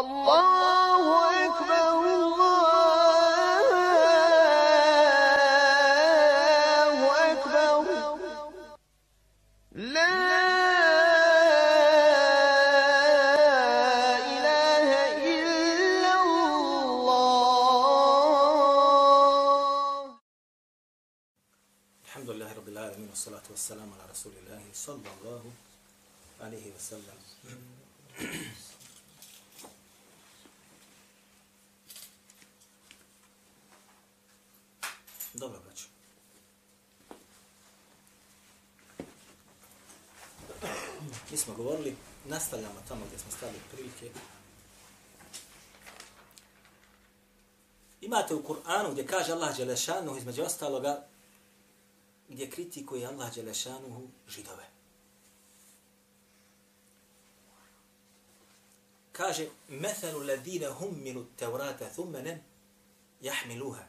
الله أكبر الله أكبر لا إله إلا الله الحمد لله رب العالمين والصلاة والسلام على رسول الله صلى الله عليه وسلم. Nastavljamo tamo gdje smo stavili prilike. Imate u Kur'anu gdje kaže Allah Đelešanuhu između ostaloga gdje kritikuje Allah Đelešanuhu židove. Kaže, مثل ladina hummilu tevrata thumme nem jahmiluha.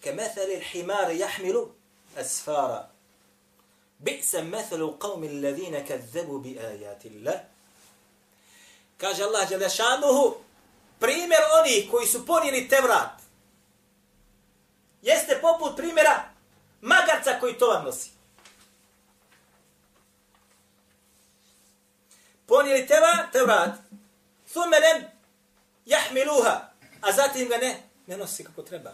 Ke methali l'himari jahmilu asfara. Bi'sa methalu qavmi alladhina kazzabu bi ajati Allah. Kaže Allah Đelešanuhu, primjer oni koji su ponijeli Tevrat, jeste poput primjera magarca koji tovar nosi. Ponijeli teva, Tevrat, thumelem jahmiluha, a zatim ga ne, ne nosi kako treba.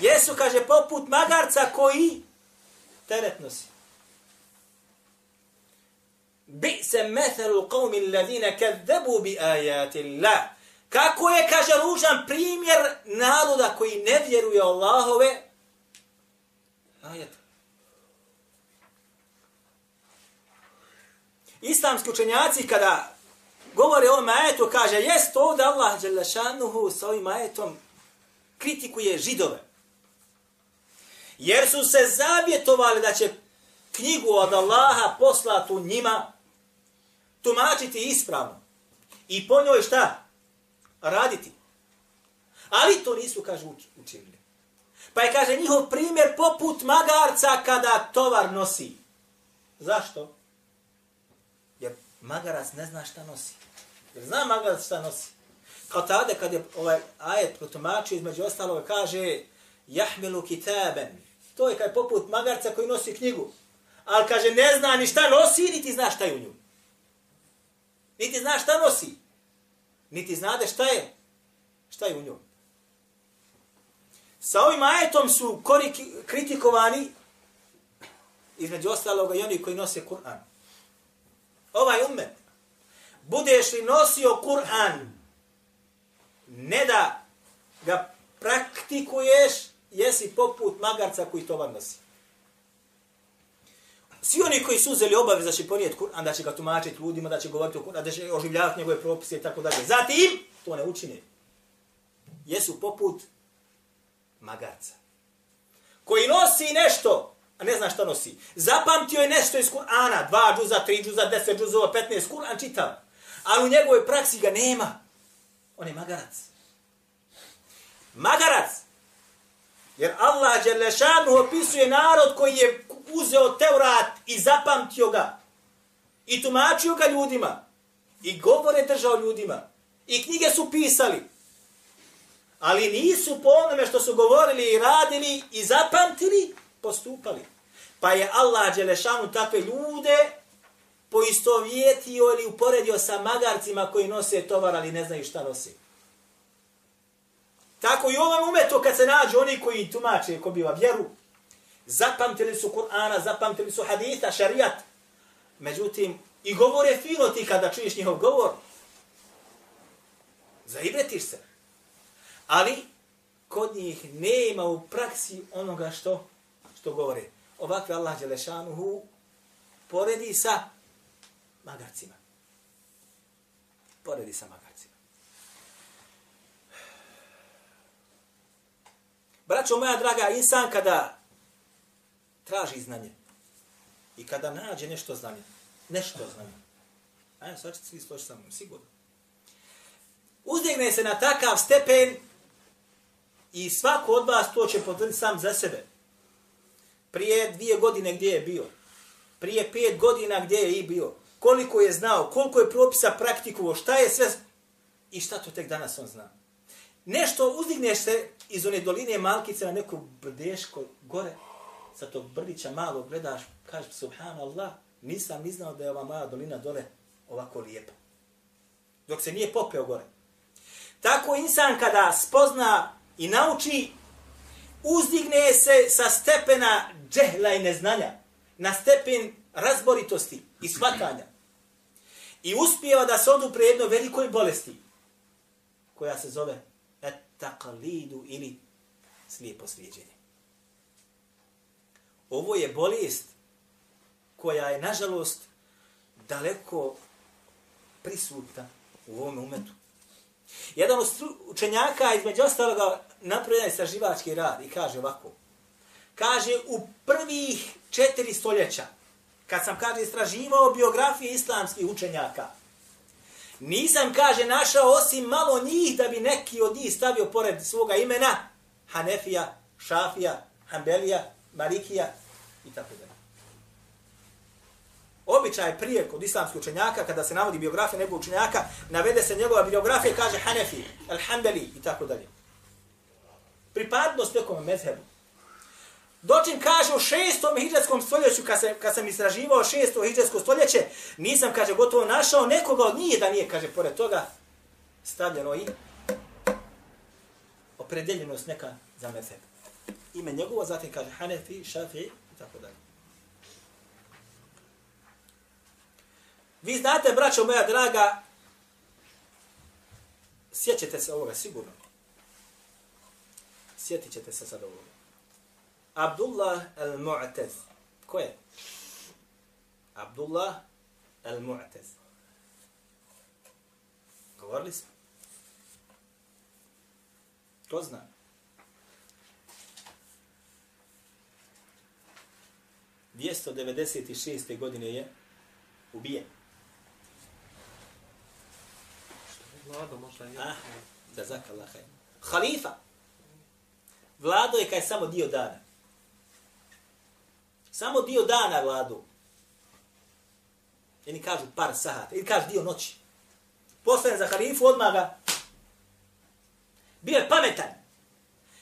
Jesu, kaže, poput magarca koji teret nosi. Bi se methelu qavmi alladhina kadzabu bi ajati Allah. Kako je, kaže, ružan primjer naroda koji ne vjeruje Allahove ajete. Islamski učenjaci kada govore o ovom ajetu, kaže, jest ovdje Allah Đelešanuhu sa ovim ajetom kritikuje židove. Jer su se zavjetovali da će knjigu od Allaha poslatu njima tumačiti ispravno. I po njoj šta? Raditi. Ali to nisu, kaže, učinili. Pa je, kaže, njihov primjer poput magarca kada tovar nosi. Zašto? Jer magarac ne zna šta nosi. Jer zna magarac šta nosi. Kao tada kad je ovaj ajet protumačio između ostalog kaže jahmilu kitaben. To je kaj poput magarca koji nosi knjigu. Ali kaže ne zna ni šta nosi, niti zna šta je u nju. Niti zna šta nosi. Niti znade šta je. Šta je u njoj. Sa ovim ajetom su koriki, kritikovani između ostaloga i oni koji nose Kur'an. Ovaj umet, budeš li nosio Kur'an, ne da ga praktikuješ, jesi poput magarca koji tovar nosi. Svi oni koji su uzeli obavez da će ponijeti Kur'an, da će ga tumačiti ljudima, da će govoriti o Kur'an, da će oživljavati njegove propise i tako dalje. Zatim, to ne učine. Jesu poput magarca. Koji nosi nešto, a ne zna šta nosi. Zapamtio je nešto iz Kur'ana, dva džuza, tri džuza, deset džuzova, petnaest, Kur'an čitav. Ali u njegovoj praksi ga nema. On je magarac. Magarac. Jer Allah Đelešanu opisuje narod koji je uzeo Teurat i zapamtio ga. I tumačio ga ljudima. I govore držao ljudima. I knjige su pisali ali nisu po onome što su govorili i radili i zapamtili, postupali. Pa je Allah Đelešanu takve ljude poistovjetio ili uporedio sa magarcima koji nose tovar, ali ne znaju šta nosi. Tako i ovom umetu kad se nađu oni koji tumače ko biva vjeru, zapamtili su Kur'ana, zapamtili su haditha, šarijat. Međutim, i govore fino ti kada čuješ njihov govor. Zaibretiš se. Ali, kod njih nema u praksi onoga što što govore. Ovakve Allah Đelešanuhu poredi sa magarcima. Poredi sa magarcima. Braćo moja draga, insan kada traži znanje i kada nađe nešto znanje, nešto znanje, ajmo, sad ćete svi složiti sa mnom, sigurno. Uzdigne se na takav stepen I svako od vas to će potvrditi sam za sebe. Prije dvije godine gdje je bio. Prije pet godina gdje je i bio. Koliko je znao, koliko je propisa praktikuo, šta je sve I šta to tek danas on zna? Nešto uzdigneš se iz one doline Malkice na neku brdeško gore, sa tog brdića malo gledaš, kažeš subhanallah, nisam ni znao da je ova moja dolina dole ovako lijepa. Dok se nije popeo gore. Tako insan kada spozna i nauči, uzdigne se sa stepena džehla i neznanja, na stepen razboritosti i shvatanja. I uspijeva da se odupre jednoj velikoj bolesti, koja se zove etakalidu ili slijepo slijedjenje. Ovo je bolest koja je, nažalost, daleko prisutna u ovom umetu. Jedan od učenjaka između ostaloga napravlja saživački rad i kaže ovako. Kaže, u prvih četiri stoljeća, kad sam, kaže, istraživao biografije islamskih učenjaka, nisam, kaže, našao osim malo njih da bi neki od njih stavio pored svoga imena Hanefija, Šafija, Hanbelija, Malikija i tako dalje. Običaj prije kod islamskih učenjaka, kada se navodi biografija nekog učenjaka, navede se njegova biografija, kaže Hanefi, Al-Hanbali i tako dalje. Pripadnost nekom mezhebu. Dočin kaže u šestom hijđarskom stoljeću, kad, se, kad sam istraživao šesto hijđarsko stoljeće, nisam, kaže, gotovo našao nekoga od njih da nije, kaže, pored toga stavljeno i opredeljenost neka za mezheb. Ime njegovo, zatim kaže Hanefi, Šafi i tako dalje. Vi znate, braćo moja draga, sjećate se ovoga sigurno. Sjetit ćete se sad ovoga. Abdullah al-Mu'taz. Ko je? Abdullah al-Mu'taz. Govorili smo? Ko zna? Dvijesto godine je ubijen. Vlado možda je. Ah, da zakallah. Halifa. Vlado je kaj samo dio dana. Samo dio dana gladu. Jedni kažu par sahata, ili kažu dio noći. Postajem za halifu, odmah ga. Bio je pametan.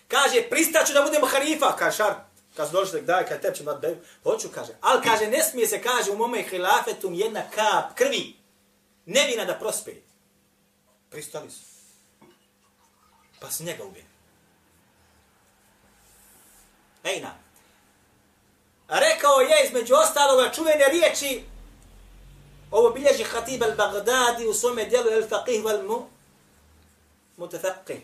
Kaže, pristaću da budemo halifa, kaže šar. Kad došli da daj, kad tebi ćemo da hoću, kaže. Ali kaže, ne smije se, kaže, u mome hilafetum jedna kap krvi. Nevina da prospe. Pristali su. Pa se njega ubije. Ejna. Rekao je između ostaloga čuvene riječi ovo bilježi Hatib al-Baghdadi u svome dijelu al-Faqih wal-Mu mutafaqih.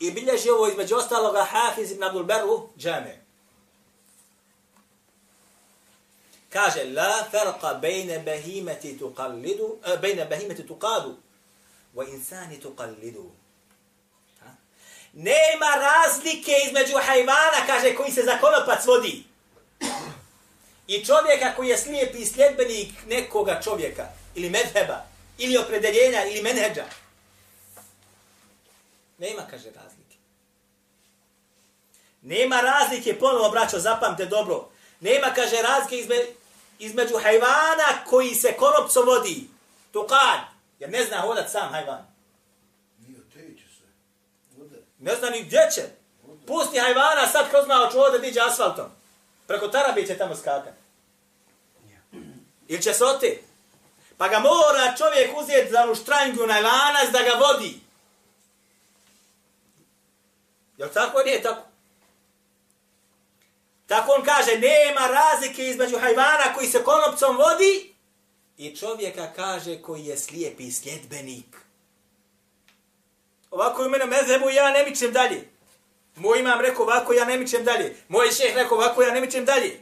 I bilježi ovo između ostaloga Hafiz ibn Abdul Beru džame. Kaže, la farqa bejne behimeti tuqallidu, bejne behimeti tuqadu, wa insani tuqallidu. Nema razlike između hajvana, kaže, koji se za konopac vodi. I čovjeka koji je slijepi sljedbenik nekoga čovjeka, ili medheba, ili opredeljenja, ili menheđa. Nema, kaže, razlike. Nema razlike, ponovo, braćo, zapamte dobro. Nema, kaže, razlike izme, između hajvana koji se konopco vodi. Tukad, jer ne zna hodat sam hajvan. Ne zna ni gdje će. Pusti hajvana sad kroz malo čuo ovdje diđe asfaltom. Preko tarabi će tamo skakat. Ili će se oti. Pa ga mora čovjek uzeti za onu štrangu na lanac da ga vodi. Jel tako? Nije tako. Tako on kaže, nema razlike između hajvana koji se konopcom vodi i čovjeka kaže koji je slijepi sljedbenik. Ovako u mene mezhebu ja ne mičem dalje. Moj imam rekao ovako ja ne mičem dalje. Moj šeh rekao ovako ja ne mičem dalje.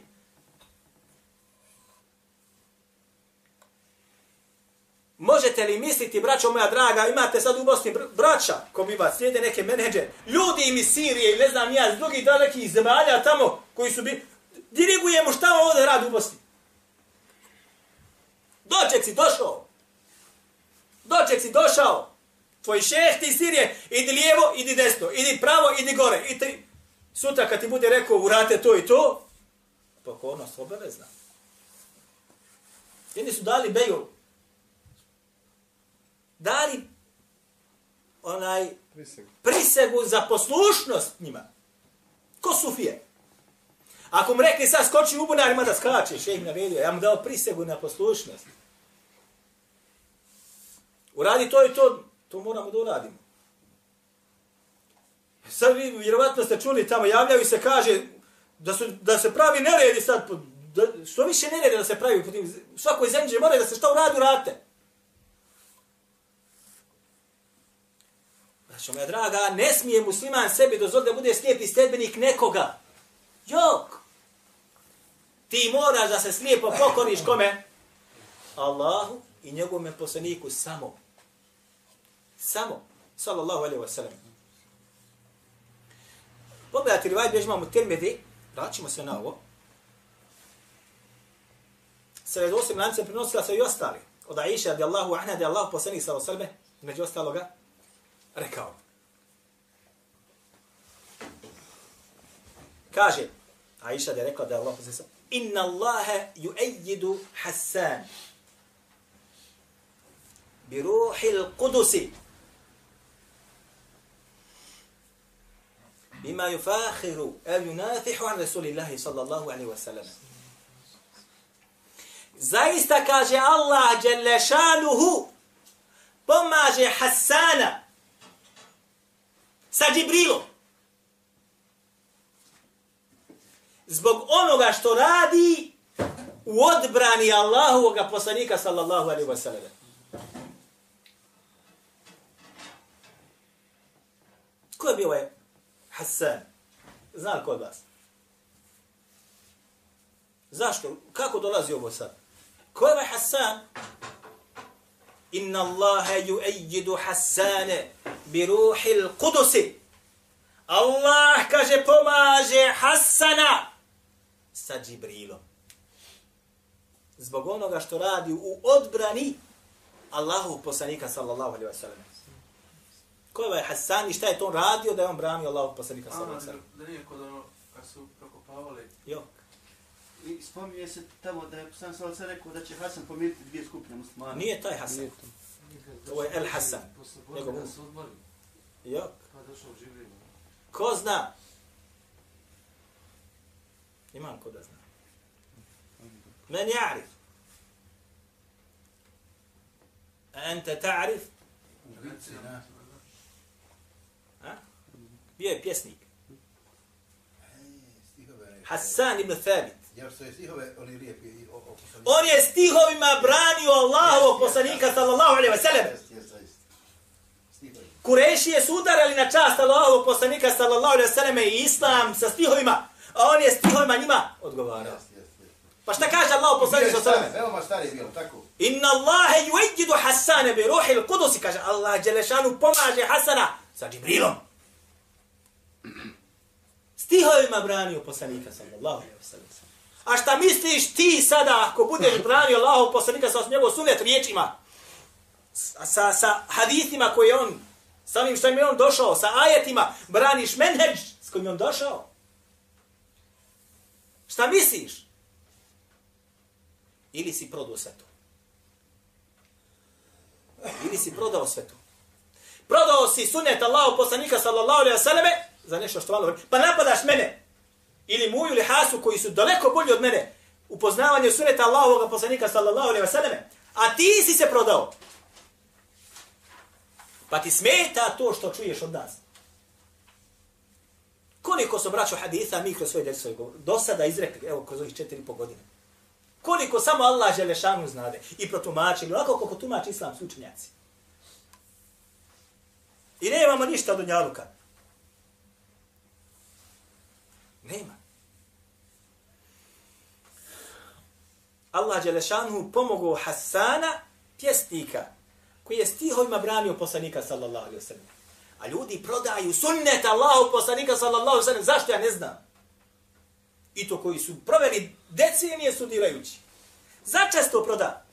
Možete li misliti, braćo moja draga, imate sad u Bosni braća, ko bi vas slijede neke menedže, ljudi im iz Sirije i ne znam ja, iz drugih dalekih zemalja tamo, koji su bili, Dirigujemo šta ovdje radi u Bosni. Doček si došao. Doček si došao. Tvoj šeh ti Sirije, idi lijevo, idi desno, idi pravo, idi gore. I ti, sutra kad ti bude rekao urate to i to, pokornost obavezna. Jedni su dali beju dali onaj Prisegu. prisegu za poslušnost njima. Ko sufije? Ako mu rekli sad skoči u bunar, ima da skače, šeh naredio, ja mu dao prisegu na poslušnost. Uradi to i to, to moramo da uradimo. Sad vi vjerovatno ste čuli tamo, javljaju se, kaže, da, su, da se pravi neredi sad, po- da, što više neredi da se pravi, po tim, svakoj zemlji mora da se šta uradu rate. Znači, moja draga, ne smije musliman sebi dozvoliti da bude slijepi sledbenik nekoga. Jok! Ti moraš da se slijepo pokoriš kome? Allahu i njegovom poslaniku samo. Samo. Sallallahu alaihi wa sallam. Pogledajte rivaj bjež imamo termedi, vraćamo se na ovo. Sa redosim lancem prenosila se i ostali. Od Aisha radijallahu anha da je Allah poslanik wa sallam, među ostaloga, rekao. Kaže, Aisha da je rekla da je Allah poslanik sallam, Inna Allahe yu'ayyidu Hassan bi ruhil kudusi bima yufakhiru el yunafihu an Rasulillahi sallallahu alaihi wa sallam. Zaista kaže Allah jalla pomaže Hassana sa Džibrilom. Zbog onoga što radi u odbrani Allahovog poslanika sallallahu alaihi wa sallam. Ko je bio ovaj Hassan? Zna li kod vas? Zašto? Kako dolazi ovo sad? Ko je ovaj Hassan? Inna Allahe yu'ayyidu Hasane bi ruhil kudusi. Allah, kaže, pomaže Hassana sa Džibrilom. Zbog onoga što radi u odbrani Allahu poslanika sallallahu alaihi wa sallam. Ko je ovaj Hassan i šta je to on radio da je on branio Allahu poslanika sallallahu alaihi wa sallam? Da nije kod ono, kad su prokopavali, Jo. I spominje se tamo da je sam sam sve rekao da će Hasan pomiriti dvije skupine muslimana. Nije taj Hasan. Ovo je El Hasan. su odmori, Jo. pa došao Žibril. Ko zna? Imam ko da zna. Men ja'rif. A ente ta'rif? A? Bio je pjesnik. Hassan ibn Thabit. Je On je stihovima branio Allahovog poslanika sallallahu alaihi wa sallam. Jest, jest, zaista. Stihovi. Kurešije su udarali na čast Allahovog poslanika sallallahu alaihi wa sallam i islam sa stihovima, a on je stihovima njima odgovarao. Pa šta kaže Allah poslanik je wa stari, Veoma stari bio, tako? Inna Allahe yujidu Hassane bi ruhil kudusi, kaže Allah Đelešanu pomaže Hasana sa Džibrilom. Stihovima branio poslanika sallallahu alaihi wasallam. A šta misliš ti sada ako budeš branio Allahov poslanika sa njegov sunet riječima? Sa, sa, hadithima koje on, sa onim što je on došao, sa ajetima, braniš menheđ s kojim je on došao? Šta misliš? Ili si prodao sve to? Ili si prodao sve to? Prodao si sunet Allahu poslanika sallallahu alaihi wasallame za nešto što malo. Pa napadaš mene. Ili muju ili hasu koji su daleko bolji od mene u poznavanju suneta Allahovog poslanika sallallahu alaihi wa sallame. A ti si se prodao. Pa ti smeta to što čuješ od nas. Koliko su braćo haditha mi kroz svoje djece do sada izrekli, evo kroz ovih četiri i po godine. Koliko samo Allah Želešanu znade i protumačili, ovako koliko tumači islamski učenjaci. I nemamo ništa od Dunjaluka. Nema. Allah Đelešanu pomogao Hasana, pjesnika, koji je stihovima branio poslanika sallallahu alaihi wasallam. A ljudi prodaju sunnet Allahu poslanika sallallahu alaihi wasallam. Zašto ja ne znam? I to koji su proveli decenije studirajući. Začesto proda.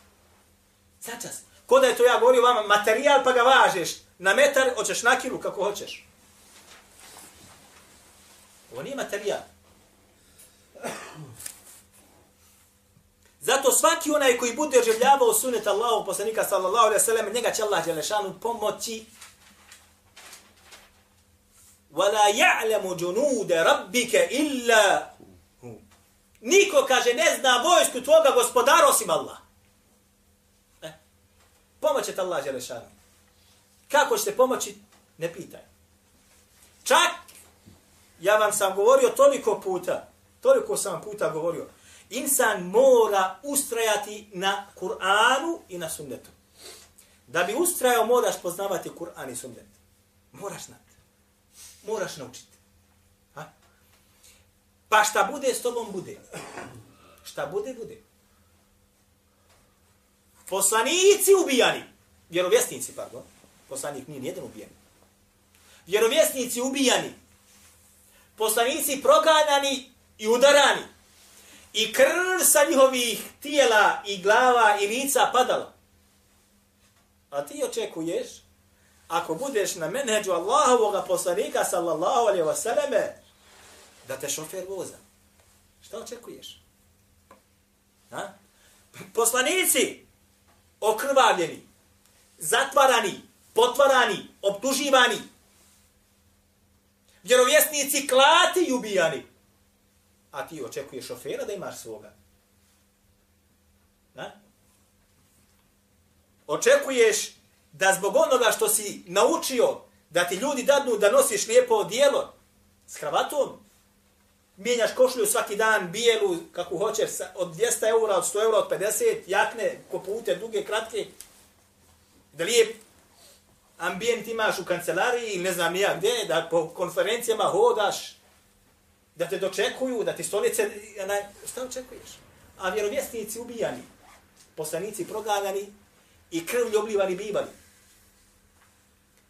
Začas. Ko da je to ja govorio vama, materijal pa ga važeš na metar, hoćeš na kilu kako hoćeš. Ovo nije materijal. Zato svaki onaj koji bude oživljavao sunet Allahu poslanika sallallahu alejhi ve sellem, njega će Allah dželešanu pomoći. Wala ya'lamu junud rabbika illa. Niko kaže ne zna vojsku tvoga gospodara osim Allah. E, pomoće te Allah dželešanu. Kako ćete pomoći? Ne pitaj. Čak, ja vam sam govorio toliko puta, toliko sam puta govorio, insan mora ustrajati na Kur'anu i na sunnetu. Da bi ustrajao, moraš poznavati Kur'an i sunnet. Moraš znati. Moraš naučiti. Ha? Pa šta bude, s tobom bude. Šta bude, bude. Poslanici ubijani. Vjerovjesnici, pardon. Poslanik nije nijedan ubijen. Vjerovjesnici ubijani. Poslanici proganjani i udarani i krv sa njihovih tijela i glava i lica padala. A ti očekuješ, ako budeš na menheđu Allahovog poslanika sallallahu alaihi wasallame, da te šofer voza. Šta očekuješ? Ha? Poslanici okrvavljeni, zatvarani, potvarani, optuživani, vjerovjesnici klati i ubijani a ti očekuješ šofera da imaš svoga. Da? Očekuješ da zbog onoga što si naučio, da ti ljudi dadnu da nosiš lijepo odijelo s kravatom, mijenjaš košulju svaki dan, bijelu, kako hoćeš, od 200 eura, od 100 eura, od 50, jakne, kopute, duge, kratke, da lijep ambijent imaš u kancelariji ili ne znam ja gdje, da po konferencijama hodaš, da te dočekuju, da ti stolice, na, šta očekuješ? A vjerovjesnici ubijani, poslanici proganjani i krvlju oblivani bivali.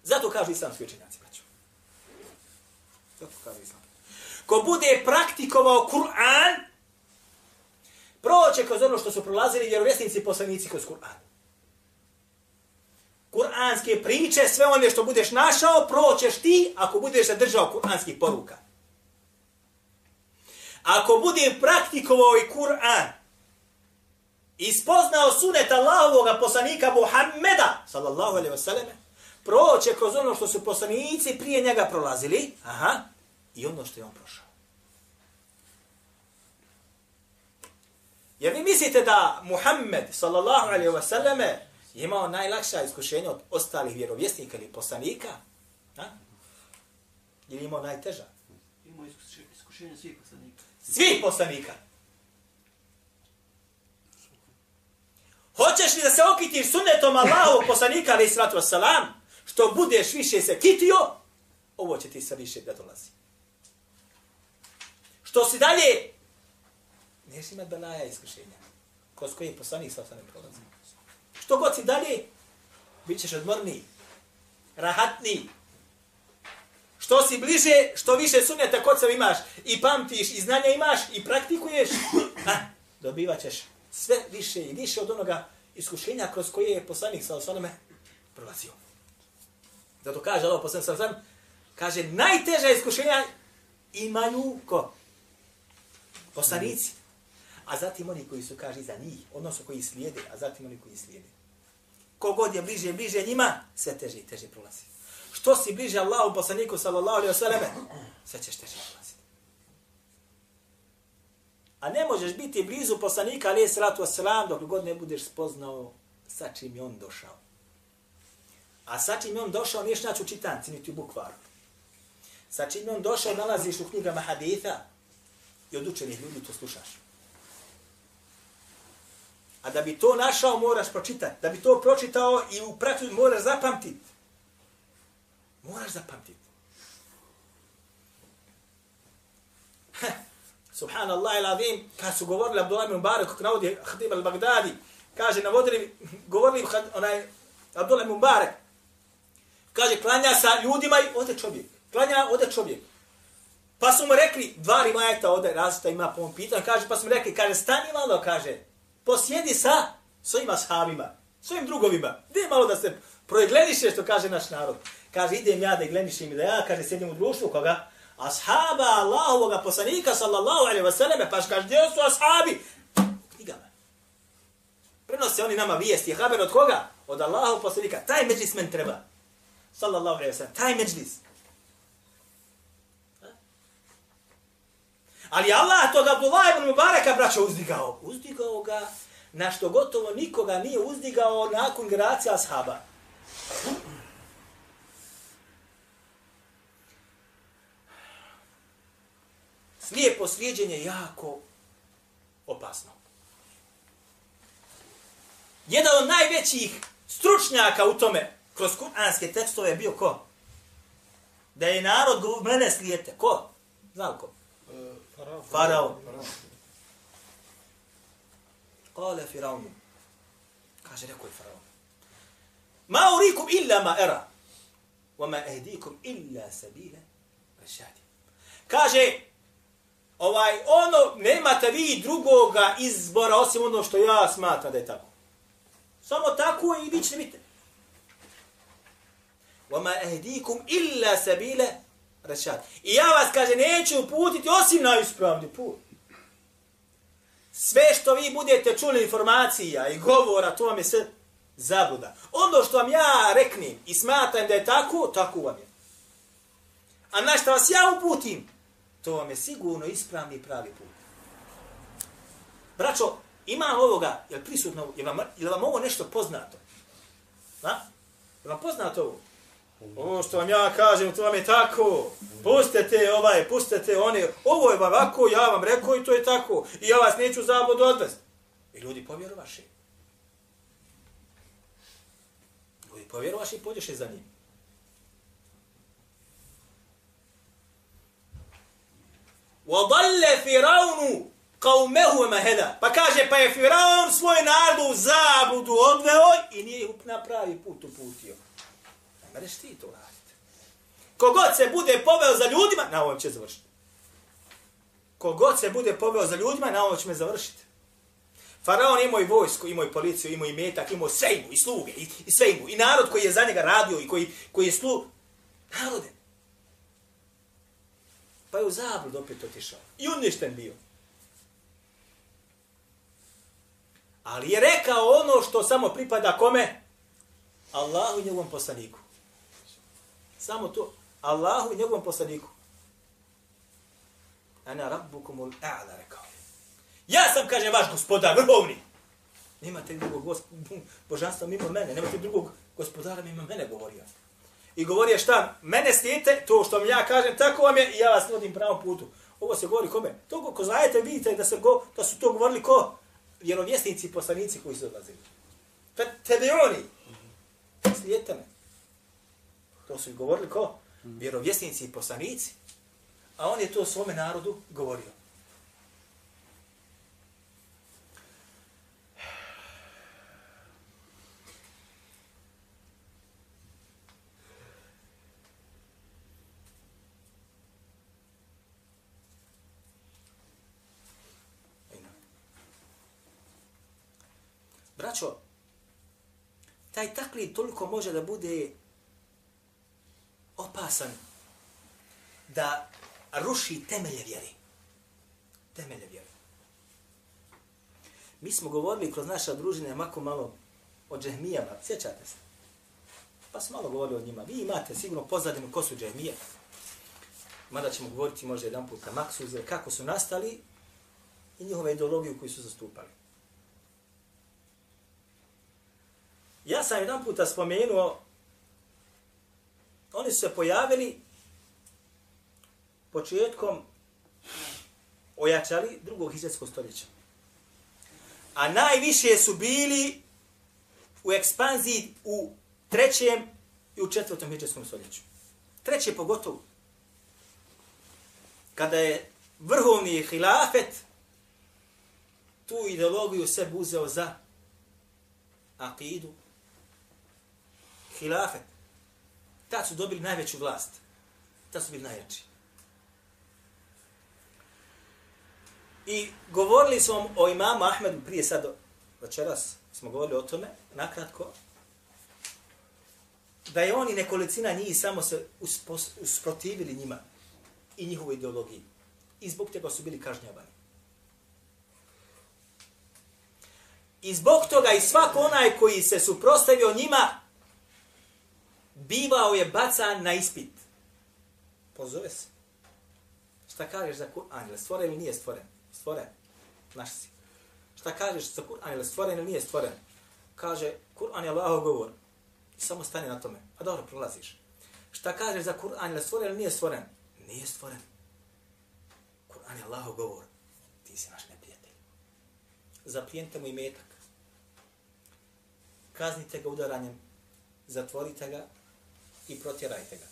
Zato kažu islamski učenjaci, braću. Zato kažu islamski. Ko bude praktikovao Kur'an, proće kroz ono što su prolazili vjerovjesnici i poslanici kroz Kur'an. Kur'anske priče, sve one što budeš našao, proćeš ti ako budeš se držao kur'anskih poruka. Ako budem praktikovao i Kur'an, ispoznao sunet Allahovog poslanika Muhammeda, sallallahu alaihi wasallam, proće kroz ono što su poslanici prije njega prolazili, aha, i ono što je on prošao. Jer vi mislite da Muhammed, sallallahu alaihi wasallam, je imao najlakša iskušenja od ostalih vjerovjesnika ili poslanika? Ha? Ili imao najteža? Imao iskušenje svih poslanika. Svih poslanika. Hoćeš li da se okitiš sunnetom Allahovog poslanika, ali sratu wasalam, što budeš više se kitio, ovo će ti sa više da dolazi. Što si dalje, neš imat belaja iskušenja, kroz koje poslanik sa osanem prolazi. Što god si dalje, bit ćeš odmorniji, rahatniji, Što si bliže, što više sunneta kod sebe imaš i pamtiš i znanja imaš i praktikuješ, a, dobivat ćeš sve više i više od onoga iskušenja kroz koje je poslanik sa osaname prolazio. Zato kaže Allah poslanik sa osaname, kaže najteža iskušenja imaju ko? Poslanici. A zatim oni koji su, kaže, za njih, odnosno koji slijede, a zatim oni koji slijede. Kogod je bliže, bliže njima, sve teže i teže prolazi što si bliže Allahu poslaniku sallallahu alejhi ve selleme, sve ćeš teže prolaziti. A ne možeš biti blizu poslanika alejhi salatu vesselam dok god ne budeš spoznao sa čim je on došao. A sa čim je on došao niješ naći u čitanci, niti u bukvaru. Sa čim je on došao nalaziš u knjigama haditha i od učenih ljudi to slušaš. A da bi to našao, moraš pročitati. Da bi to pročitao i u praksi moraš zapamtiti. Moraš zapamtiti. Subhanallah il avim, kad su govorili Abdullah ibn Mubarak, kako navodi Khatib al-Baghdadi, kaže, navodili, govorili onaj Abdullah ibn Mubarak, kaže, klanja sa ljudima i ode čovjek. Klanja, ode čovjek. Pa su mu rekli, dva rimajeta ode, različita ima po ovom pitanju, kaže, pa su mu rekli, kaže, stani malo, kaže, posjedi sa svojim ashabima, svojim drugovima. Gdje malo da se projeglediše, što kaže naš narod. Kaže, idem ja da glenišim i da ja, kaže, sjedim u društvu koga? Ashaba Allahovog poslanika, sallallahu alaihi wasallam, pa kaže, gdje su ashabi? U knjigama. Prenose oni nama vijesti. Haber od koga? Od Allahov poslanika. Taj međlis men treba. Sallallahu alaihi wa. Taj međlis. Ali Allah to da Abdullah ibn Mubaraka, braćo, uzdigao. Uzdigao ga na što gotovo nikoga nije uzdigao nakon generacija ashaba. Slijepo slijedjenje jako opasno. Jedan od najvećih stručnjaka u tome, kroz kuranske tekstove, je bio ko? Da je narod mene slijete. Ko? Znao ko? Faraon. Kale Firaunu. Kaže, rekao je Faraon. Ma urikum illa ma era. Wa ma ehdikum illa sabila rešadi. Kaže, ovaj, ono, nemate vi drugoga izbora osim ono što ja smatram da je tako. Samo tako i vi ćete biti. Wa ma ehdikum illa sabila rešat. I ja vas, kaže, neću uputiti osim na ispravni put. Sve što vi budete čuli informacija i govora, to vam je sve zabuda. Ono što vam ja reknim i smatram da je tako, tako vam je. A na što vas ja uputim, to vam je sigurno ispravni pravi put. Braćo, ima ovoga, je li prisutno, je vam, je vam ovo nešto poznato? Na? Je vam poznato ovo? Ovo što vam ja kažem, to vam je tako. Pustite ovaj, pustite one. Ovo je ovako, ja vam rekao i to je tako. I ja vas neću zabludu odvesti. I ljudi povjerovaše. Ljudi povjerovaše i pođeše za njim. وَضَلَّ فِرَوْنُ قَوْمَهُ مَهَدَا Pa kaže, pa je Firaun svoj narod u zabludu odveo i nije ih na pravi put uputio. Pa Mereš ti to uraditi. Kogod se bude poveo za ljudima, na ovom će završiti. Kogod se bude poveo za ljudima, na ovom će me završiti. Faraon imao i vojsku, imao i policiju, imao i metak, imao sve imao, i sluge, i, i sve imao. I narod koji je za njega radio i koji, koji je slu... Narode. Pa je u zablud opet otišao. I uništen bio. Ali je rekao ono što samo pripada kome? Allahu i njegovom poslaniku. Samo to. Allahu i njegovom poslaniku. Ana rabbukumul a'la rekao. je. Ja sam, kaže, vaš gospodar, vrhovni. Nemate drugog gosp božanstva mimo mene, nemate drugog gospodara mimo mene, govorio. I govorio šta, mene slijete, to što mi ja kažem, tako vam je, i ja vas vodim pravom putu. Ovo se govori kome? To ko, znajete, vidite da, se go, da su to govorili ko? Vjerovjesnici i poslanici koji su odlazili. Te, tebe oni. Slijete me. To su i govorili ko? Vjerovjesnici i poslanici. A on je to svome narodu govorio. Braćo, taj taklid toliko može da bude opasan da ruši temelje vjere. Temelje vjere. Mi smo govorili kroz naša družine mako malo o džehmijama, sjećate se? Pa smo malo govorili o njima. Vi imate sigurno pozadinu ko su džehmije. Mada ćemo govoriti možda jedan put na kako su nastali i njihove ideologiju koju su zastupali. Ja sam jedan puta spomenuo, oni su se pojavili početkom ojačali drugog hiđarskog stoljeća. A najviše su bili u ekspanziji u trećem i u četvrtom hiđarskom stoljeću. Treće pogotovo. Kada je vrhovni hilafet tu ideologiju se uzeo za akidu, hilafet. Kad su dobili najveću vlast. Tad su bili najjači. I govorili smo o imamu Ahmedu prije sad, večeras smo govorili o tome, nakratko, da je oni nekolicina njih samo se uspos, usprotivili njima i njihovoj ideologiji. I zbog tega su bili kažnjavani. I zbog toga i svako onaj koji se suprostavio njima, bivao je bacan na ispit. Pozove se. Šta kažeš za Kur'an? Je stvoren ili nije stvoren? Stvoren. Naš si. Šta kažeš za Kur'an? Je stvoren ili nije stvoren? Kaže, Kur'an je Allahov govor. I samo stani na tome. A dobro, prolaziš. Šta kažeš za Kur'an? Je stvoren ili nije stvoren? Nije stvoren. Kur'an je Allahov govor. Ti si naš neprijatelj. Zaplijenite mu i metak. Kaznite ga udaranjem. Zatvorite ga i protjerajte ga.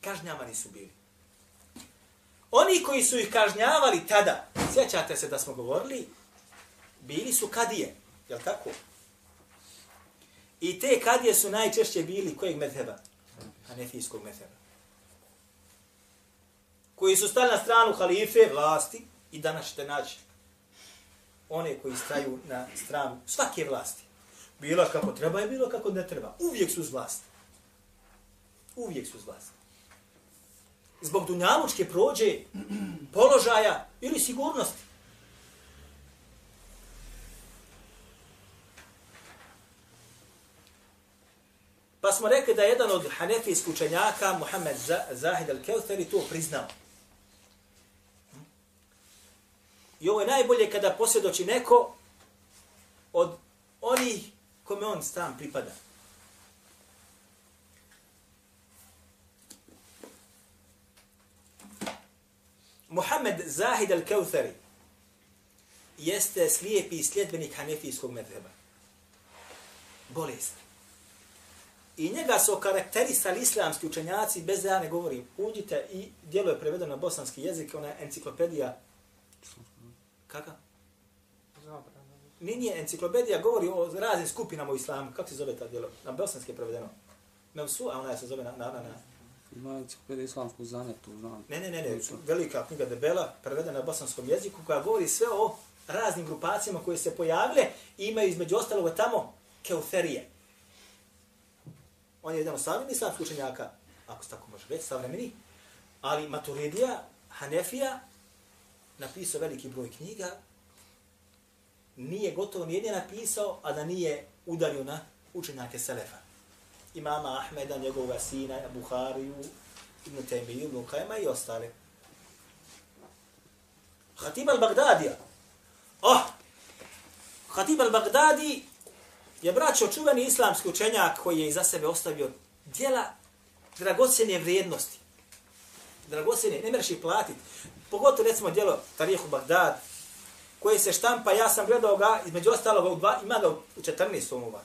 Kažnjavani su bili. Oni koji su ih kažnjavali tada, sjećate se da smo govorili, bili su kadije, je li tako? I te kadije su najčešće bili kojeg medheba? Hanefijskog medheba. Koji su stali na stranu halife, vlasti, i danas ćete naći one koji staju na stranu svake vlasti. Bilo kako treba i bilo kako ne treba. Uvijek su uz vlast. Uvijek su uz zbog dunjalučke prođe, položaja ili sigurnosti. Pa smo rekli da jedan od hanefijskih učenjaka, Muhammed Zahid al-Keutheri, to priznao. I ovo je najbolje kada posvjedoči neko od onih kome on stan pripada. Muhammed Zahid al-Kauthari jeste slijepi sljedbenik hanefijskog medheba. Bolest. I njega su karakterisali islamski učenjaci, bez da ja ne govorim. Uđite i dijelo je prevedeno na bosanski jezik, ona enciklopedija. Kaka? Nije, nije, enciklopedija govori o raznim skupinama u islamu. Kako se zove ta dijelo? Na bosanski je prevedeno. Mevsu, a ona se zove na, na, na, na Ima enciklopedija islamskog znanja, tu znam. Ne, ne, ne, ne, velika knjiga debela, prevedena na bosanskom jeziku, koja govori sve o raznim grupacijama koje se pojavile i imaju između ostalog tamo keuferije. On je jedan od savjeni islamskih učenjaka, ako se tako može reći, savremeni, ali Maturidija, Hanefija, napisao veliki broj knjiga, nije gotovo nijedne napisao, a da nije udario na učenjake Selefa imama Ahmeda, njegovog sina, Buhariju, Ibn Taymiju, Ibn Kajma i ostale. Khatib al-Baghdadija. Oh! Khatib al-Baghdadi je braćo čuveni islamski učenjak koji je iza sebe ostavio dijela dragocjene vrijednosti. Dragocjene, ne mereš ih platiti. Pogotovo recimo dijelo Tarihu Bagdad, koje se štampa, ja sam gledao ga, između ostalog, ima ga u 14 tomova.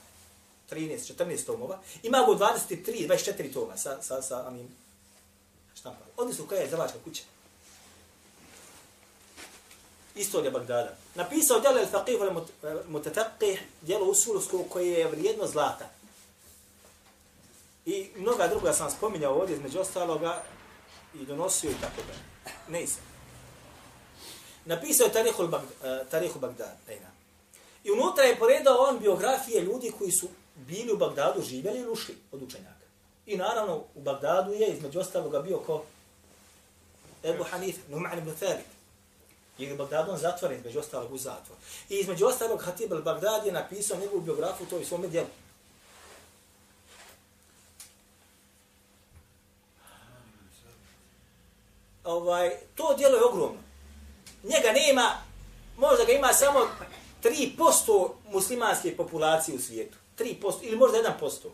13, 14 tomova. Ima go 23, 24 toma sa, sa, sa onim štampama. Ovdje su koja je zavačka kuća. Istorija Bagdada. Napisao djelo El Faqih al Mutataqih, djelo e, usulovsko koje je vrijedno zlata. I mnoga druga sam spominjao ovdje, između ostaloga, i donosio i tako da. Ne isam. Napisao je e, Tarihu, Bagdad, Tarihu Bagdad. I unutra je poredao on biografije ljudi koji su bili u Bagdadu, živjeli ili ušli od učenjaka. I naravno u Bagdadu je između ostaloga bio ko Ebu Hanif, Numan ibn Thabit. Jer je Bagdadu on zatvoren između ostalog u zatvor. I između ostalog Hatib al-Bagdad je napisao njegovu biografiju to i svome djelu. Ovaj, to djelo je ogromno. Njega nema, možda ga ima samo 3% muslimanske populacije u svijetu. 3% ili možda 1%.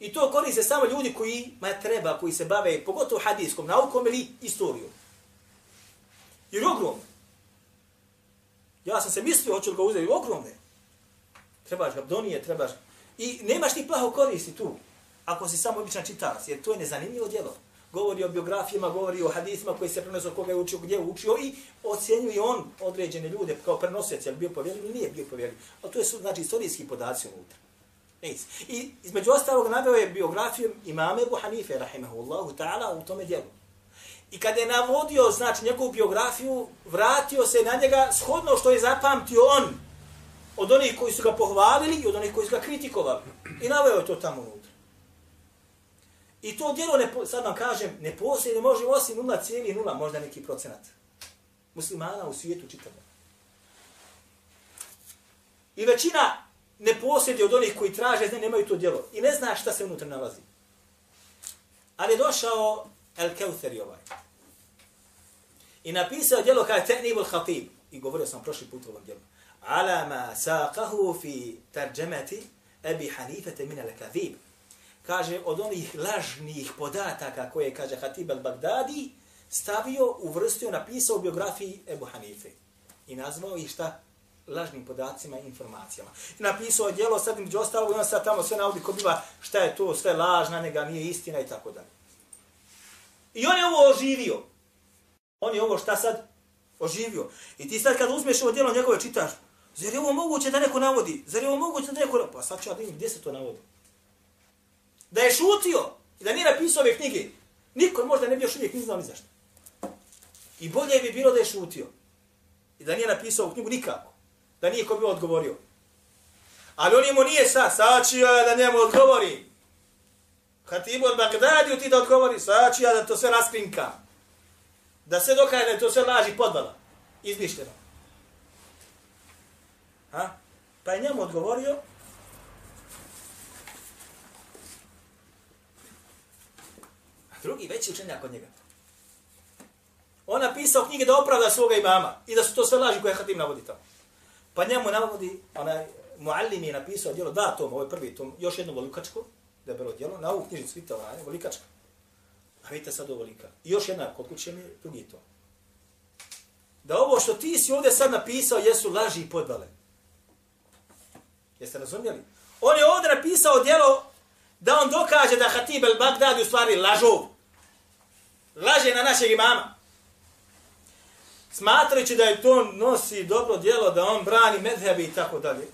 I to koriste samo ljudi koji ma treba, koji se bave pogotovo hadijskom naukom ili istorijom. Jer je ogromno. Ja sam se mislio, hoću li ga uzeti, ogromne. Trebaš ga donije, trebaš... I nemaš ti plaho koristi tu, ako si samo običan čitalac, jer to je nezanimljivo djelo. Govori o biografijama, govori o hadisima koji se prenosio, koga je učio, gdje je učio i ocjenjuje on određene ljude kao prenosec, je li bio povjerljiv ili nije bio povjerljiv. A to je znači istorijski podaci unutra. Nis. I između ostalog naveo je biografiju imame Ebu Hanife, rahimahullahu ta'ala, u tome dijelu. I kada je navodio, znači, njegovu biografiju, vratio se na njega shodno što je zapamtio on od onih koji su ga pohvalili i od onih koji su ga kritikovali. I naveo je to tamo unutra. I to djelo, ne, sad vam kažem, ne postoji, ne može osim 0,0, možda neki procenat. Muslimana u svijetu čitamo. I većina ne posjedi od onih koji traže, ne, nemaju to djelo. I ne zna šta se unutra nalazi. Ali je došao El Keutheri ovaj. I napisao djelo kao Te'nibul Khatib. I govorio sam prošli put o ovom djelu. Ala ma saqahu fi tarjamati Abi Hanifete min al-Kadhib. Kaže, od onih lažnih podataka koje, kaže Hatib al-Bagdadi, stavio, uvrstio, napisao u biografiji Ebu Hanife. I nazvao ih šta? Lažnim podacima i informacijama. I napisao je djelo, sad među ostalo, i on sad tamo sve navodi ko biva šta je to, sve lažna, nega nije istina i tako dalje. I on je ovo oživio. On je ovo šta sad? Oživio. I ti sad kad uzmeš ovo djelo njegove čitaš, zar je ovo moguće da neko navodi? Zar je ovo moguće da neko... Pa sad ću ja da gdje se to navodi. Da je šutio i da nije napisao ove knjige, niko možda ne bi još uvijek ni znao ni zašto. I bolje bi bilo da je šutio. I da nije napisao ovu knjigu nikako. Da nije ko bi odgovorio. Ali on mu nije sa, sačio je ja da njemu odgovori. Hatibu od Bagdadiju ti da odgovori, sačio ja da to sve raskrinka. Da se dokaje da je to sve laži podvala. Izmišljeno. Ha? Pa je njemu odgovorio, drugi veći učenjak od njega. On napisao knjige da opravda svoga imama i da su to sve laži koje Hatim navodi tamo. Pa njemu navodi, onaj Muallim je napisao djelo, da tom, ovo je prvi tom, još jedno volikačko, da je bilo djelo, na ovu knjižicu vidite ovaj, volikačka. A vidite sad ovo lika. I još jedna kod kuće mi, drugi to. Da ovo što ti si ovdje sad napisao jesu laži i podvale. Jeste razumjeli? On je ovdje napisao djelo da on dokaže da Hatib el-Baghdadi u stvari lažov. Laže na našeg imama. Smatrajući da je to nosi dobro djelo, da on brani medhebi i tako dalje.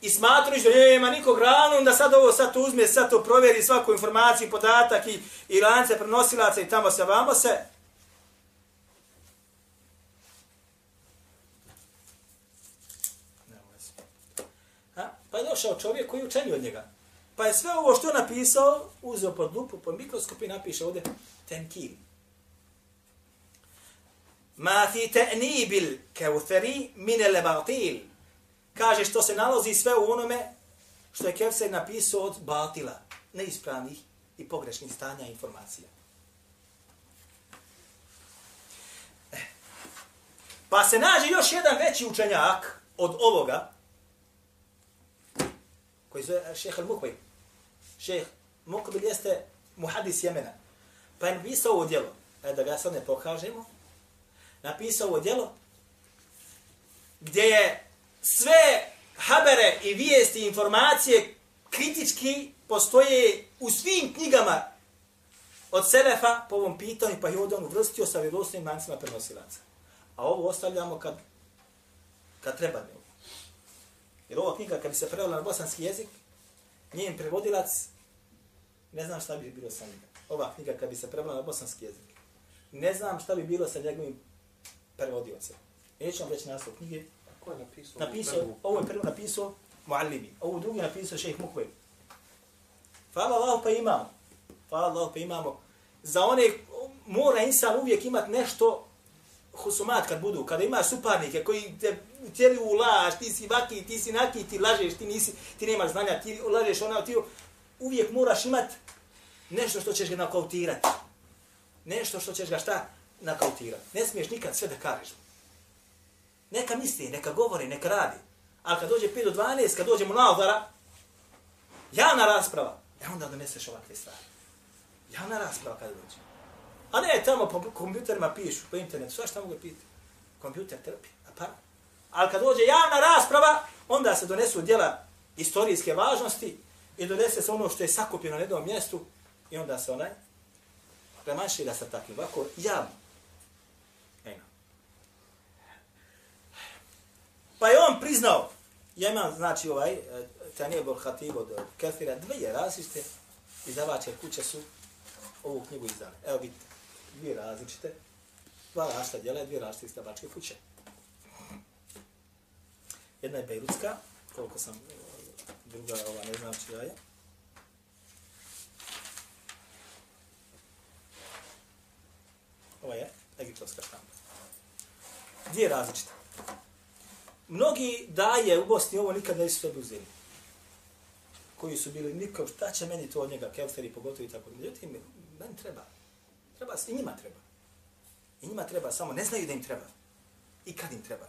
I smatrajući da nema nikog ravno, da sad ovo sad to uzme, sad to provjeri svaku informaciju, podatak i, i lance prenosilaca i tamo se vamo se. Ha? Pa je došao čovjek koji je učenio od njega. Pa je sve ovo što je napisao, uzeo pod lupu, pod mikroskop i napiše ovdje tenkin. Ma fi ta'nibil kauthari min al-batil. Kaže što se nalazi sve u onome što je Kevser napisao od batila, neispravnih i pogrešnih stanja informacija. Eh. Pa se nađe još jedan veći učenjak od ovoga, koji zove šehal al-Mukbir šejh Mukbil jeste muhadis Jemena. Pa je napisao ovo djelo, e, da ga sad ne pokažemo, napisao ovo djelo, gdje je sve habere i vijesti i informacije kritički postoje u svim knjigama od Selefa po ovom pitanju, pa je ovdje on uvrstio sa vjerovostnim mancima prenosilaca. A ovo ostavljamo kad, kad treba ne. Jer ova knjiga, kad bi se prevela na bosanski jezik, njen prevodilac, ne znam šta bi bilo sa njega. Ova knjiga, kad bi se prevela na bosanski jezik, ne znam šta bi bilo sa njegovim prevodiocem. Neću vam reći naslov knjige. Ko je napisao? Napisao, ovo je prvo napisao Muallimi. Ovo drugi napisao šejh Mukve. Hvala Allah pa imamo. Hvala Allah pa imamo. Za one mora insan uvijek imat nešto husumat kad budu, kada imaš suparnike koji te tjeli u laž, ti si vaki, ti si naki, ti lažeš, ti nisi, ti nemaš znanja, ti lažeš ona, ti uvijek moraš imat nešto što ćeš ga nakautirati. Nešto što ćeš ga šta? Nakautirati. Ne smiješ nikad sve da kažeš. Neka misli, neka govori, neka radi. Ali kad dođe 5 do 12, kad dođemo na na javna rasprava, e onda doneseš ovakve stvari. Javna rasprava kada dođe. A ne, tamo po kompjuterima pišu, po internetu, sva šta mogu piti. Kompjuter trpi, a pa. Ali kad dođe javna rasprava, onda se donesu djela istorijske važnosti i donese se ono što je sakupljeno na jednom mjestu i onda se onaj premanšira sa takvim, ovako javno. Eno. Pa je on priznao, ja imam, znači, ovaj, e, Tanije Bol Hatib od Kefira, dvije različite izdavače kuće su ovu knjigu izdali. Evo vidite, dvije različite, dva različita djela, dvije različite izdavačke kuće. Jedna je Bejrutska, koliko sam, e, druga, ova, ne znam čija je. Ova je egiptovska štampa. Dvije različite. Mnogi daje u Bosni ovo nikad ne su sebi uzeli. Koji su bili nikom, šta će meni to od njega, kevsteri pogotovo i tako. Međutim, meni treba. Treba, i njima treba. I njima treba, samo ne znaju da im treba. I kad im treba.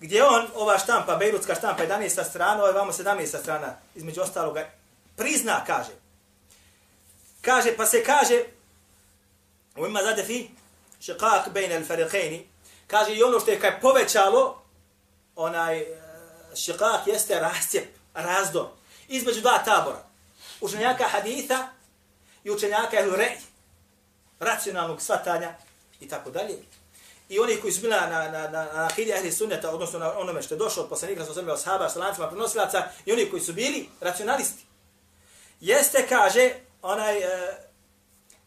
Gdje on, ova štampa, Bejrutska štampa, 11. strana, ovaj vamo 17. strana, između ostaloga, prizna, kaže. Kaže, pa se kaže, u ima zade fi, šiqaq bejn al fariqeni, kaže i ono što je kaj povećalo, onaj eh, šeqaq jeste rascijep, razdor, između dva tabora. Učenjaka haditha i učenjaka el rej, racionalnog svatanja i tako dalje. I oni koji su bili na, na, na, na akidi ahli sunneta, odnosno na onome što je došlo od poslanika sa osvrme ashaba, sa lancima prenosilaca, i oni koji su bili racionalisti. Jeste, kaže, onaj, e,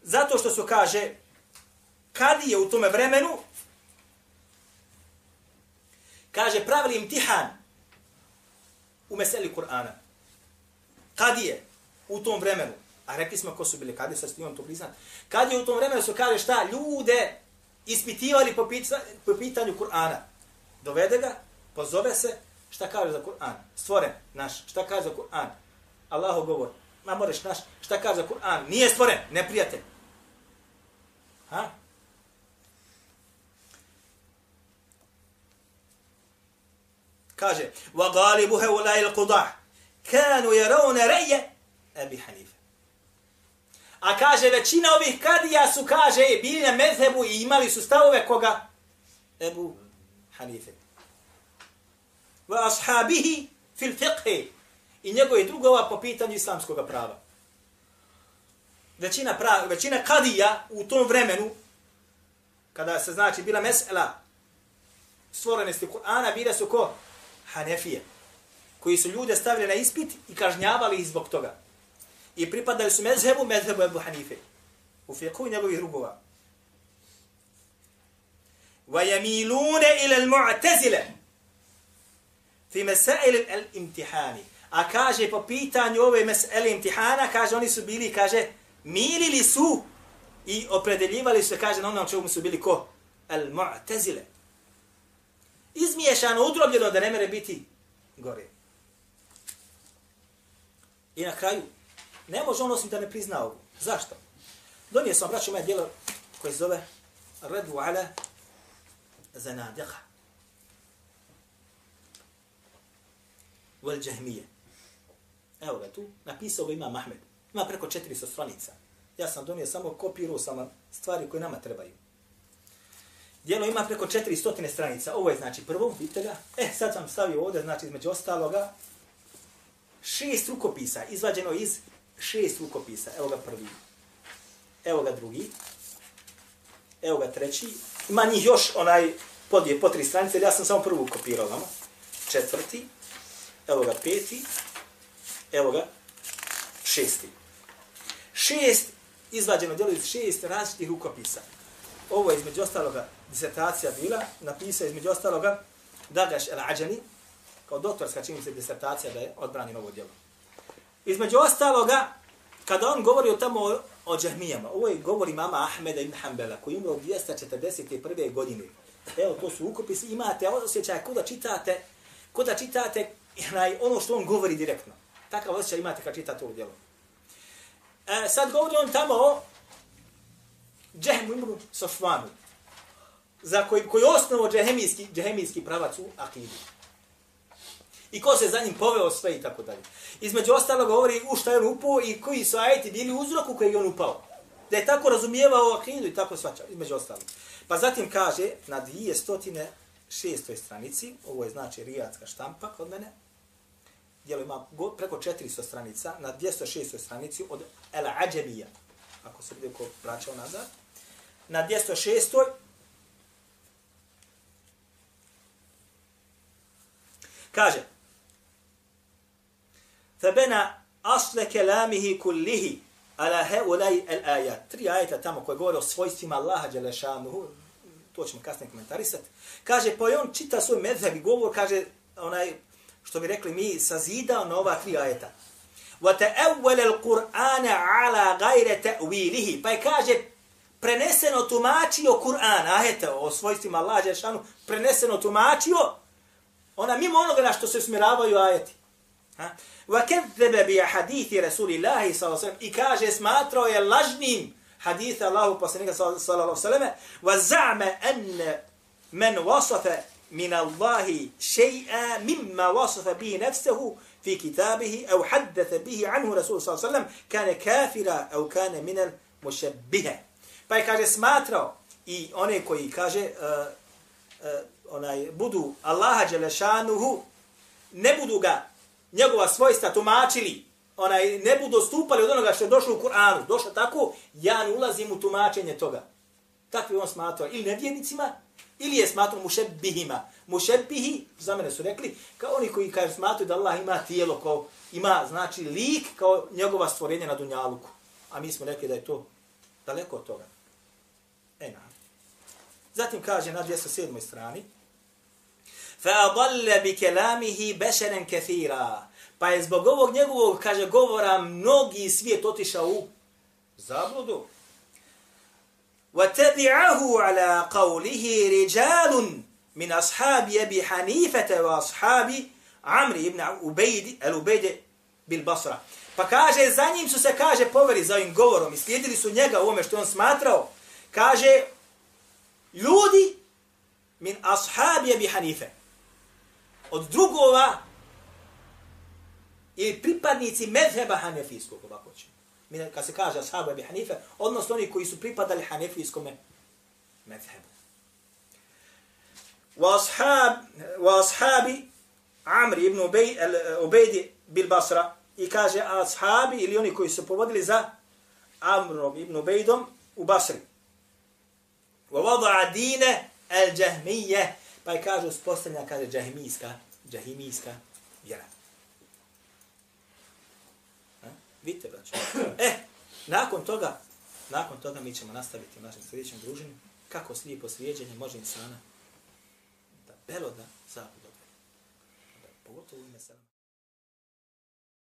zato što su, kaže, kad je u tome vremenu, kaže, pravili imtihan u meseli Kur'ana. Kad je u tom vremenu, a rekli smo ko su bili, kad je, sad imam to priznat, kad je u tom vremenu su, kaže, šta, ljude ispitivali po, pita, po pitanju Kur'ana. Dovede ga, pozove se, šta kaže za Kur'an? Stvoren, naš, šta kaže za Kur'an? Allahu govor, ma moraš naš, šta kaže za Kur'an? Nije stvoren, neprijatelj. Ha? Kaže, wa galibu heulai il-qudah, kanu jerovne reje, Ebi Hanife. A kaže, većina ovih kadija su, kaže, bili na mezhebu i imali su stavove koga? Ebu Hanife. Wa ashabihi fil fiqhi. I njegovi drugova po pitanju islamskog prava. Većina, pra, većina kadija u tom vremenu, kada se znači bila mesela stvorenosti Kur'ana, bila su ko? Hanefije. Koji su ljude stavili na ispit i kažnjavali ih zbog toga i pripadali su mezhebu, mezhebu Ebu Hanife. U fiqhu njegovih drugova. وَيَمِيلُونَ إِلَى الْمُعْتَزِلَ fi mesail al-imtihani. A kaže po pitanju ove mesele imtihana, kaže oni su bili, kaže, milili su i opredeljivali se, kaže, na onom čemu su bili ko? Al-mu'tazile. Izmiješano, udrobljeno da ne mere biti gore. I na kraju, Ne može on osim da ne prizna ovu. Zašto? Donio sam, braću, moje djelo koje se zove Redu ala zanadiqa. Vel džahmije. Evo ga tu, napisao ga Imam Ahmed. Ima preko 400 stranica. Ja sam donio samo kopirao sam stvari koje nama trebaju. Dijelo ima preko 400 stranica. Ovo je znači prvo, vidite ga. E, sad sam stavio ovdje, znači između ostaloga, šest rukopisa izvađeno iz šest rukopisa. Evo ga prvi. Evo ga drugi. Evo ga treći. Ima njih još onaj podije po tri stranice, ja sam samo prvu kopirao vama. Četvrti. Evo ga peti. Evo ga šesti. Šest izvađeno djelo iz šest različitih rukopisa. Ovo je između ostaloga disertacija bila, napisao između ostaloga Dagaš el-Ađani, kao doktorska čini se disertacija da je odbranio ovo djelo. Između ostaloga, kada on govori o tamo o, o džahmijama, ovo je govori mama Ahmeda ibn Hanbala, koji umro 241. godine. Evo, to su ukopisi, imate osjećaj kuda čitate, kuda čitate onaj, ono što on govori direktno. Takav osjećaj imate kad čitate ovo djelo. E, sad govori on tamo o džahmu imru Sofvanu, za koji, koji je osnovo džahemijski, džahemijski pravac u akidu. I ko se za njim poveo sve i tako dalje. Između ostalo govori u šta je on upao i koji su ajeti bili uzrok u koji je on upao. Da je tako razumijevao akidu i tako svačao, između ostalo. Pa zatim kaže na 206. stranici, ovo je znači rijatska štampa kod mene, djelo ima preko 400 stranica, na 206. stranici od El Ađebija, ako se bude ko vraćao nazad, na 206. kaže, فبنى أصل كلامه كله على هؤلاء الآيات tri ajeta tamo koje govore o svojstvima Allaha dželešanuhu to ćemo kasnije komentarisati kaže pa on čita svoj medheb i govor kaže onaj što bi rekli mi sazidao na ova tri ajeta وتأول القرآن على غير تأويله pa je kaže preneseno tumačio Kur'an ajeta o svojstvima Allaha dželešanuhu preneseno tumačio Ona mimo onoga na što se usmjeravaju ajeti. وَكَذَّبَ Wa رَسُولِ اللَّهِ hadithi Rasulillahi i kaže smatrao je lažnim haditha Allahu poslanika sallallahu alejhi ve selleme wa za'ama an man wasafa min Allahi shay'a mimma wasafa bihi nafsuhu fi kitabihi aw haddatha bihi anhu Rasul كان alejhi ve sellem kana kafira pa je kaže smatrao i one koji kaže uh, uh, onaj budu Allaha Đelešanuhu, ne budu ga njegova svojstva tumačili, onaj, ne budu stupali od onoga što je došlo u Kur'anu, došlo tako, ja ne ulazim u tumačenje toga. Takvi on smatrao ili nevjernicima, ili je smatrao mušebihima. Mušebihi, za mene su rekli, kao oni koji kažu smatruju da Allah ima tijelo, kao, ima, znači, lik kao njegova stvorenja na Dunjaluku. A mi smo rekli da je to daleko od toga. E, na. Zatim kaže na 207. strani, فَأَضَلَّ بِكَلَامِهِ بَشَرًا كَثِيرًا Pa je zbog ovog njegovog, kaže, govora mnogi svijet otišao u zabludu. وَتَبِعَهُ عَلَى قَوْلِهِ رِجَالٌ من أصحاب أبي حنيفة وأصحاب عمرو بن عبيد العبيد بالبصرة Pa kaže, za njim su se, kaže, poveri za ovim govorom i slijedili su njega u ome što on smatrao. Kaže, ljudi min ashabi Abi Hanife. Od drugova ili pripadnici medheba hanefijskog, ovako će. Kad se kaže ashabi Abi Hanife, odnosno oni koji su pripadali hanefijskom medhebu. وأصحاب وأصحاب عمرو ibn Ubejd bil Basra i kaže ashabi ili oni koji su povodili za Amrom ibn Ubejdom u Basri. Wa wada'a dine al-Jahmiyya pa je kaže uspostavljena kaže džahimijska, džahimijska vjera. Ha? Vidite, braćo. E, nakon toga, nakon toga mi ćemo nastaviti u našem sljedećem druženju kako slijepo slijedjenje može insana da beloda zabudu. Pogotovo u ime